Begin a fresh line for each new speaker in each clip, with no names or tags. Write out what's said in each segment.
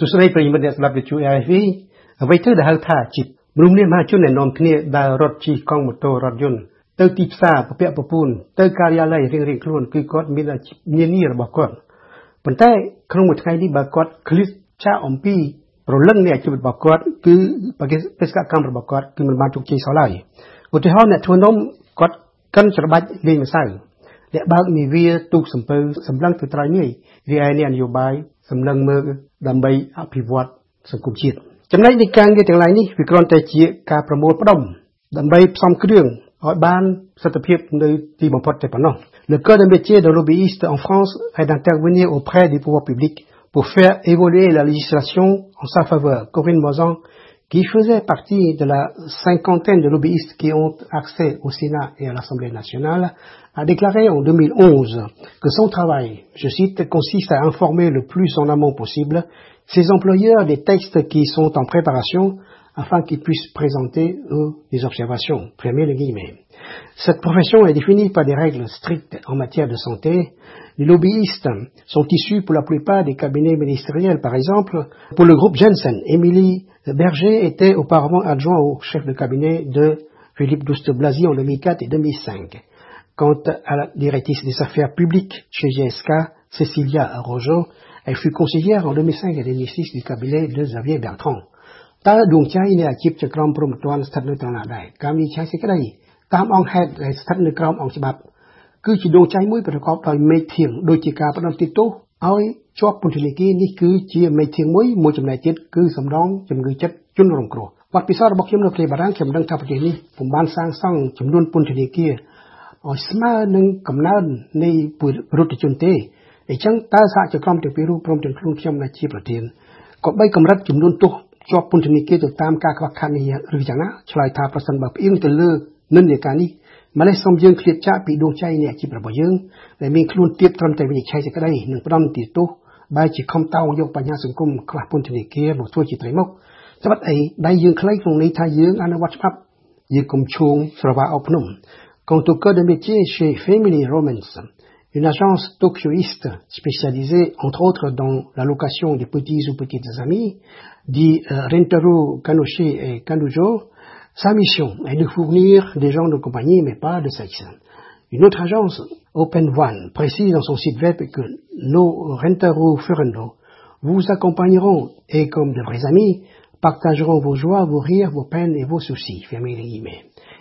សួស្តីប្រិយមិត្តអ្នកស្ដាប់វិទ្យុ AIV អ្វីទៅដែលហៅថាជីបមនុស្សម្នាមហាជនដែលនាំគ្នាដើររត់ជិះកង់ម៉ូតូរថយន្តទៅទីផ្សារពពាក់ពពូនទៅការិយាល័យរៀងៗខ្លួនគឺគាត់មានអាជីពនានារបស់គាត់ប៉ុន្តែក្នុងមួយថ្ងៃនេះបើគាត់ឃ្លាតចាកអំពីប្រលឹងនៃអាជីពរបស់គាត់គឺបេសកកម្មរបស់គាត់គឺមិនបានជោគជ័យសោះឡើយឧទាហរណ៍អ្នកធ្វើនំគាត់កិនច្របាច់លេងម្សៅ អ្នកបើកនាវាទូកសំពៅសម្លឹងទៅត្រៃនេះរីឯអ្នកនយោបាយសម្លឹងមើលដើម្បីអភិវឌ្ឍសង្គមជាតិចំណែកនៃការងារទាំងឡាយនេះវាគ្រាន់តែជាការប្រមូលផ្ដុំដើម្បីផ្សំគ្រឿងឲ្យបានប្រសិទ្ធភាពនៅទីបំផុតតែប៉ុណ្ណោះ Le code de métier de lobbyiste en France est d'intervenir auprès du pouvoir public pour faire évoluer la législation en sa faveur. Corinne Mozan qui faisait partie de la cinquantaine de lobbyistes qui ont accès au Sénat et à l'Assemblée nationale, a déclaré en 2011 que son travail, je cite, consiste à informer le plus en amont possible ses employeurs des textes qui sont en préparation afin qu'ils puissent présenter des observations. Fermez les guillemets. Cette profession est définie par des règles strictes en matière de santé. Les lobbyistes sont issus pour la plupart des cabinets ministériels. Par exemple, pour le groupe Jensen, Émilie Berger était auparavant adjoint au chef de cabinet de Philippe Douste-Blazy en 2004 et 2005. Quant à la directrice des affaires publiques chez GSK, Cécilia Rojo, elle fut conseillère en 2005 et 2006 du cabinet de Xavier Bertrand. តើដួងใจនៃអាជីពជាក្រុមព្រំប្រទានស្ថិតនៅត្រង់ណាដែរការវិនិច្ឆ័យសេចក្តីតាមអង្គហេតុដែលស្ថិតនៅក្រោមអង្គច្បាប់គឺជាដួងใจមួយប្រកបដោយមេឃធៀងដូចជាការផ្ដន្ទាទោសឲ្យជាប់ពន្ធនាគារនេះគឺជាមេឃធៀងមួយមួយចំណែកទៀតគឺសំដងជំងឺចិត្តជនរងគ្រោះបទពិសោធន៍របស់ខ្ញុំនៅប្រទេសបារាំងខ្ញុំដឹងថាប្រទេសនេះពុំបានសាងសង់ចំនួនពន្ធនាគារឲ្យស្មើនឹងកំណើននៃប្រជាជនទេអញ្ចឹងតើសហជីវកម្មទាំងពីររូបព្រមទាំងខ្លួនខ្ញុំដែលជាប្រធានក៏បីកម្រិតចំនួនទោស ជាប់ពន្ធនាគារទៅតាមការខ្វះខាតនេះឬយ៉ាងណាឆ្លើយថាប្រសិនបើផ្អៀងទៅលើនិន្នាការនេះម្លេះសូមយើងឃ្លាតចាកពីដួងใจនៃអាជីពរបស់យើងដែលមានខ្លួនទៀបត្រឹមតែវិនិច្ឆ័យសេចក្តីនិងផ្ដំទីទោសបែរជាខំតោងយកបញ្ហាសង្គមខ្វះពន្ធនាគារមកធ្វើជាត្រីមុខស្បិតអីដៃយើងខ្លីក្នុងន័យថាយើងអនុវត្តច្បាប់យើងកុំឈោងស្រវាអោបភ្នំ Quant au code de métier chez Family Romance, une agence tokyoïste spécialisée entre autres dans la location des petits ou petites amies, dit euh, Rentaro Kanoshi et Kanujo, sa mission est de fournir des gens de compagnie, mais pas de sexe. Une autre agence, Open One, précise dans son site web que nos Rentaro Furendo vous accompagneront et comme de vrais amis, partageront vos joies, vos rires, vos peines et vos soucis. Fermez les.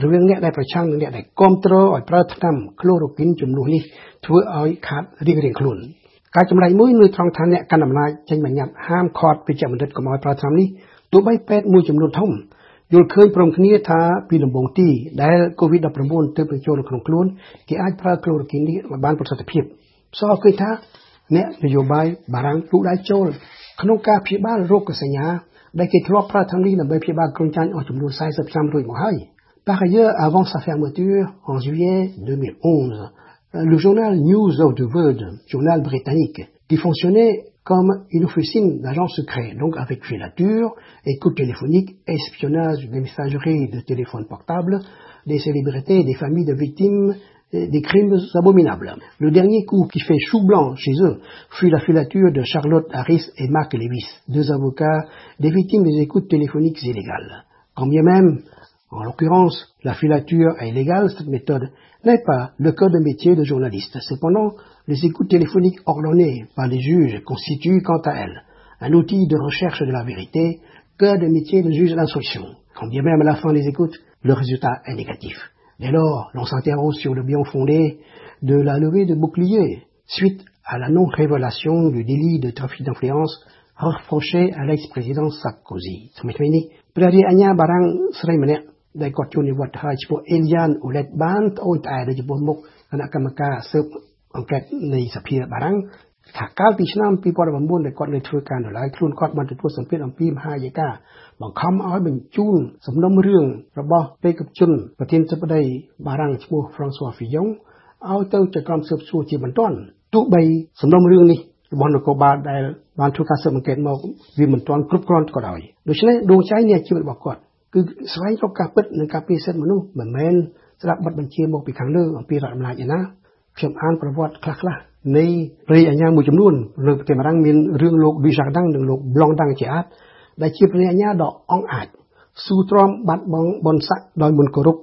រវាងអ្នកដែលប្រឆាំងនិងអ្នកដែលគ្រប់គ្រងឲ្យប្រើថ្នាំក្លូរ៉ូគីនចំនួននេះធ្វើឲ្យខាតរៀងរៀងខ្លួនការចម្លែកមួយនៅត្រង់ថាអ្នកកាន់អំណាចចេញបញ្ញត្តិហាមឃាត់វិជ្ជបណ្ឌិតកុំឲ្យប្រើថ្នាំនេះទោះបីពេទ្យមួយចំនួនធំយល់ឃើញព្រមគ្នាថាពីដំបូងទីដែល COVID-19 ទើបបញ្ចូលនៅក្នុងខ្លួនគេអាចប្រើក្លូរ៉ូគីននេះឲ្យបានប្រសិទ្ធភាពផ្សោះឃើញថាអ្នកនយោបាយបារាំងទូដៃចូលក្នុងការព្យាបាលរោគសញ្ញាដែលគេធ្លាប់ប្រើថ្នាំនេះដើម្បីព្យាបាលគ្រុនចាញ់អស់ចំនួន40ឆ្នាំរួចមកហើយ Par ailleurs, avant sa fermeture, en juillet 2011, le journal News of the World, journal britannique, qui fonctionnait comme une officine d'agents secrets, donc avec filature, écoute téléphonique, espionnage des messageries de téléphone portable, des célébrités, des familles de victimes des crimes abominables. Le dernier coup qui fait chou blanc chez eux fut la filature de Charlotte Harris et Mark Lewis, deux avocats des victimes des écoutes téléphoniques illégales. Quand bien même, en l'occurrence, la filature est illégale, cette méthode n'est pas le code de métier de journaliste. Cependant, les écoutes téléphoniques ordonnées par les juges constituent quant à elles un outil de recherche de la vérité que de métier de juge d'instruction. Quand bien même à la fin des écoutes, le résultat est négatif. Dès lors, l'on s'interroge sur le bien fondé de la levée de bouclier suite à la non-révélation du délit de trafic d'influence reproché à l'ex-président Sarkozy. ដែលគាត់ជួននិវត្តន៍ហើយឈ្មោះ Elian Ulet បានត្អូញត្អែរនៅចំពោះមុខគណៈកម្មការស៊ើបអង្កេតនៃសភាបារាំងថាកាលពីឆ្នាំ2009ដែលគាត់នៅធ្វើការនៅឡើយខ្លួនគាត់បានទទួលសម្ពាធអំពីមហាយេកាបង្ខំឲ្យបញ្ជូនសំណុំរឿងរបស់បេក្ខជនប្រធានសភាដីបារាំងឈ្មោះ François Fillon ឲ្យទៅចក្រមស៊ើបសួរជាបន្ទាន់ទោះបីសំណុំរឿងនេះរបស់នគរបាលដែលបានធ្វើការស៊ើបអង្កេតមកវាមិនទាន់គ្រប់គ្រាន់ក៏ដោយដូច្នេះដួងใจនៃជីវិតរបស់គាត់ គឺស្វែងរកការពិតនិងការពារសិទ្ធិមនុស្សមិនមែនស្ដាប់បទបញ្ជាមកពីខាងលើអំពីរដ្ឋអំណាចឯណាខ្ញុំអានប្រវត្តិខ្លះៗនៃព្រះអញ្ញាមួយចំនួនលើប្រទេសបារាំងមានរឿងលោក Dujardin និងលោក Blondin ជាអាចដែលជាព្រះអញ្ញាដ៏អង់អាចស៊ូទ្រាំបាត់បង់បនស័កដោយមិនគោរព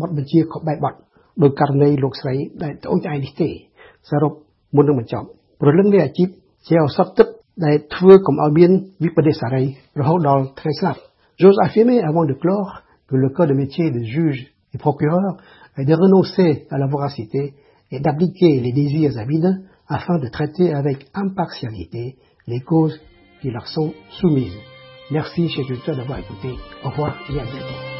បទបញ្ជាខុសបែបបទដោយករណីលោកស្រីដែលត្អូញត្អែរនេះទេ សរុបមុននឹងបញ្ចប់ព្រលឹងនៃអាជីពជាឱសថទឹកដែលធ្វើកុំឲ្យមានវិបដិសារីរហូតដល់ថ្ងៃស្លាប់ J'ose affirmer avant de clore que le code de métier de juge et procureur est de renoncer à la voracité et d'appliquer les désirs avides afin de traiter avec impartialité les causes qui leur sont soumises. Merci, chers auditeurs, d'avoir écouté. Au revoir et à bientôt.